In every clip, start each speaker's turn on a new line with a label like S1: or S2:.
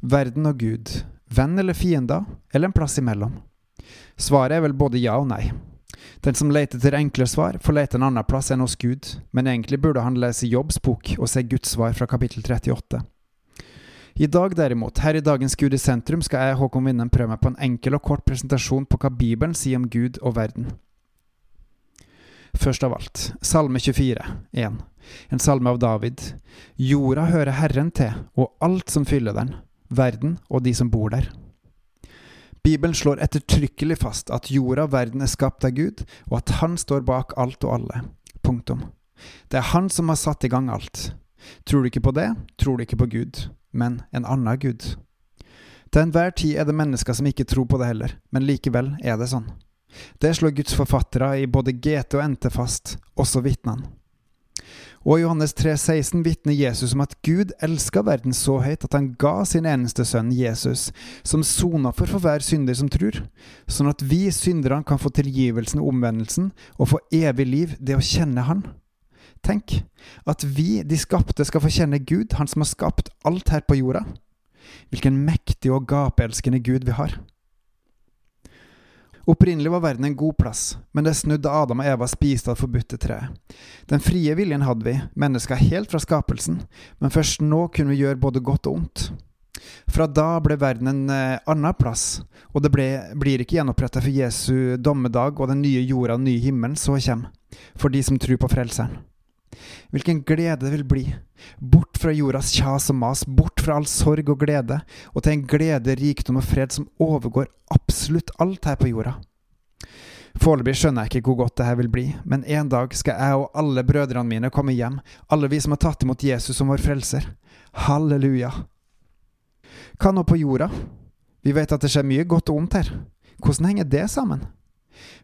S1: verden og Gud, venn eller fiender, eller en plass imellom? Svaret er vel både ja og nei. Den som leter etter enkle svar, får lete en annen plass enn hos Gud, men egentlig burde han lese Jobbs bok og se Guds svar fra kapittel 38. I dag derimot, her i dagens Gud i sentrum, skal jeg, Håkon Vinden, prøve meg på en enkel og kort presentasjon på hva Bibelen sier om Gud og verden. Først av alt, Salme 24, 1. En salme av David. Jorda hører Herren til, og alt som fyller den, verden og de som bor der. Bibelen slår ettertrykkelig fast at jorda og verden er skapt av Gud, og at Han står bak alt og alle. Punktum. Det er Han som har satt i gang alt. Tror du ikke på det, tror du ikke på Gud men en annen gud. Til enhver tid er det mennesker som ikke tror på det heller, men likevel er det sånn. Det slår Guds forfattere i både GT og NT fast, også vitnene. Og i Johannes 3,16 vitner Jesus om at Gud elska verden så høyt at han ga sin eneste sønn, Jesus, som sona for for hver synder som tror, sånn at vi synderne kan få tilgivelsen og omvendelsen og få evig liv, det å kjenne Han. Tenk, at vi, de skapte, skal få kjenne Gud, Han som har skapt alt her på jorda. Hvilken mektig og gapeelskende Gud vi har. Opprinnelig var verden en god plass, men det snudde Adam og Eva spiste av det forbudte treet. Den frie viljen hadde vi, mennesker helt fra skapelsen, men først nå kunne vi gjøre både godt og ondt. Fra da ble verden en eh, annen plass, og det ble, blir ikke gjenoppretta for Jesu dommedag og den nye jorda og den nye himmelen så kommer, for de som tror på Frelseren. Hvilken glede det vil bli. Bort fra jordas kjas og mas, bort fra all sorg og glede, og til en glede, rikdom og fred som overgår absolutt alt her på jorda. Foreløpig skjønner jeg ikke hvor godt det her vil bli, men en dag skal jeg og alle brødrene mine komme hjem, alle vi som har tatt imot Jesus som vår frelser. Halleluja. Hva nå på jorda? Vi vet at det skjer mye godt og ondt her. Hvordan henger det sammen?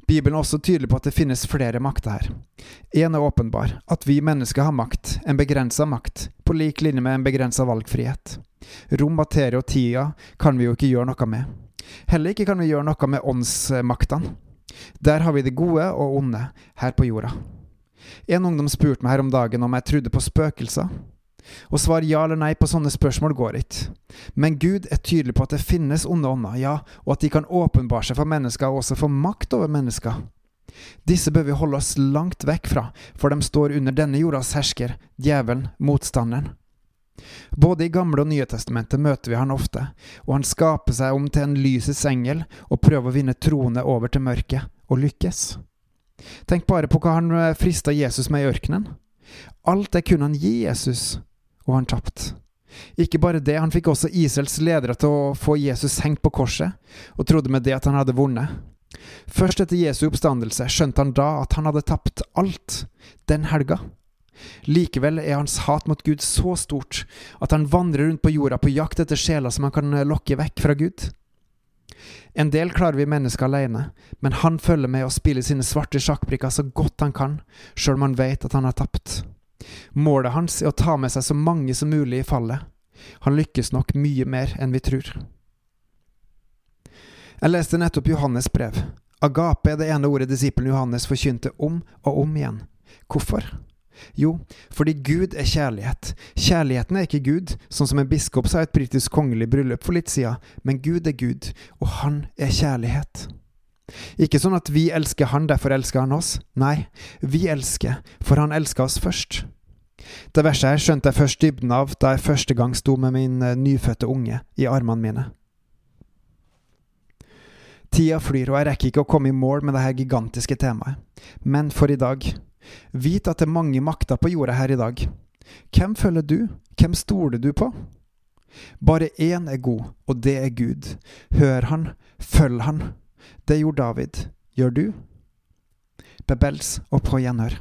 S1: Bibelen er også tydelig på at det finnes flere makter her. En er åpenbar, at vi mennesker har makt, en begrensa makt, på lik linje med en begrensa valgfrihet. Rom, materie og tida kan vi jo ikke gjøre noe med. Heller ikke kan vi gjøre noe med åndsmaktene. Der har vi det gode og onde, her på jorda. En ungdom spurte meg her om dagen om jeg trodde på spøkelser. Å svare ja eller nei på sånne spørsmål går ikke. Men Gud er tydelig på at det finnes onde ånder, ja, og at de kan åpenbare seg for mennesker og også få makt over mennesker. Disse bør vi holde oss langt vekk fra, for de står under denne jordas hersker, djevelen, motstanderen. Både i Gamle og Nye testamentet møter vi han ofte, og han skaper seg om til en lysets engel og prøver å vinne troende over til mørket, og lykkes. Tenk bare på hva han frista Jesus med i ørkenen. Alt det kunne han gi Jesus, og han tapte. Ikke bare det, han fikk også Israels ledere til å få Jesus hengt på korset, og trodde med det at han hadde vunnet. Først etter Jesu oppstandelse skjønte han da at han hadde tapt alt, den helga. Likevel er hans hat mot Gud så stort at han vandrer rundt på jorda på jakt etter sjeler som han kan lokke vekk fra Gud. En del klarer vi mennesker alene, men han følger med og spiller sine svarte sjakkbrikker så godt han kan, sjøl om han vet at han har tapt. Målet hans er å ta med seg så mange som mulig i fallet. Han lykkes nok mye mer enn vi tror. Jeg leste nettopp Johannes brev. Agape er det ene ordet disippelen Johannes forkynte om og om igjen. Hvorfor? Jo, fordi Gud er kjærlighet. Kjærligheten er ikke Gud, sånn som en biskop sa i et britisk kongelig bryllup for litt siden, men Gud er Gud, og Han er kjærlighet. Ikke sånn at vi elsker Han, derfor elsker Han oss. Nei, vi elsker, for Han elsker oss først. Det verset her skjønte jeg først dybden av da jeg første gang sto med min eh, nyfødte unge i armene mine. Tida flyr, og jeg rekker ikke å komme i mål med dette gigantiske temaet. Men for i dag, vit at det er mange makter på jorda her i dag. Hvem følger du? Hvem stoler du på? Bare én er god, og det er Gud. Hør han, følg han. Det gjorde David. Gjør du? Bebels og på gjenhør.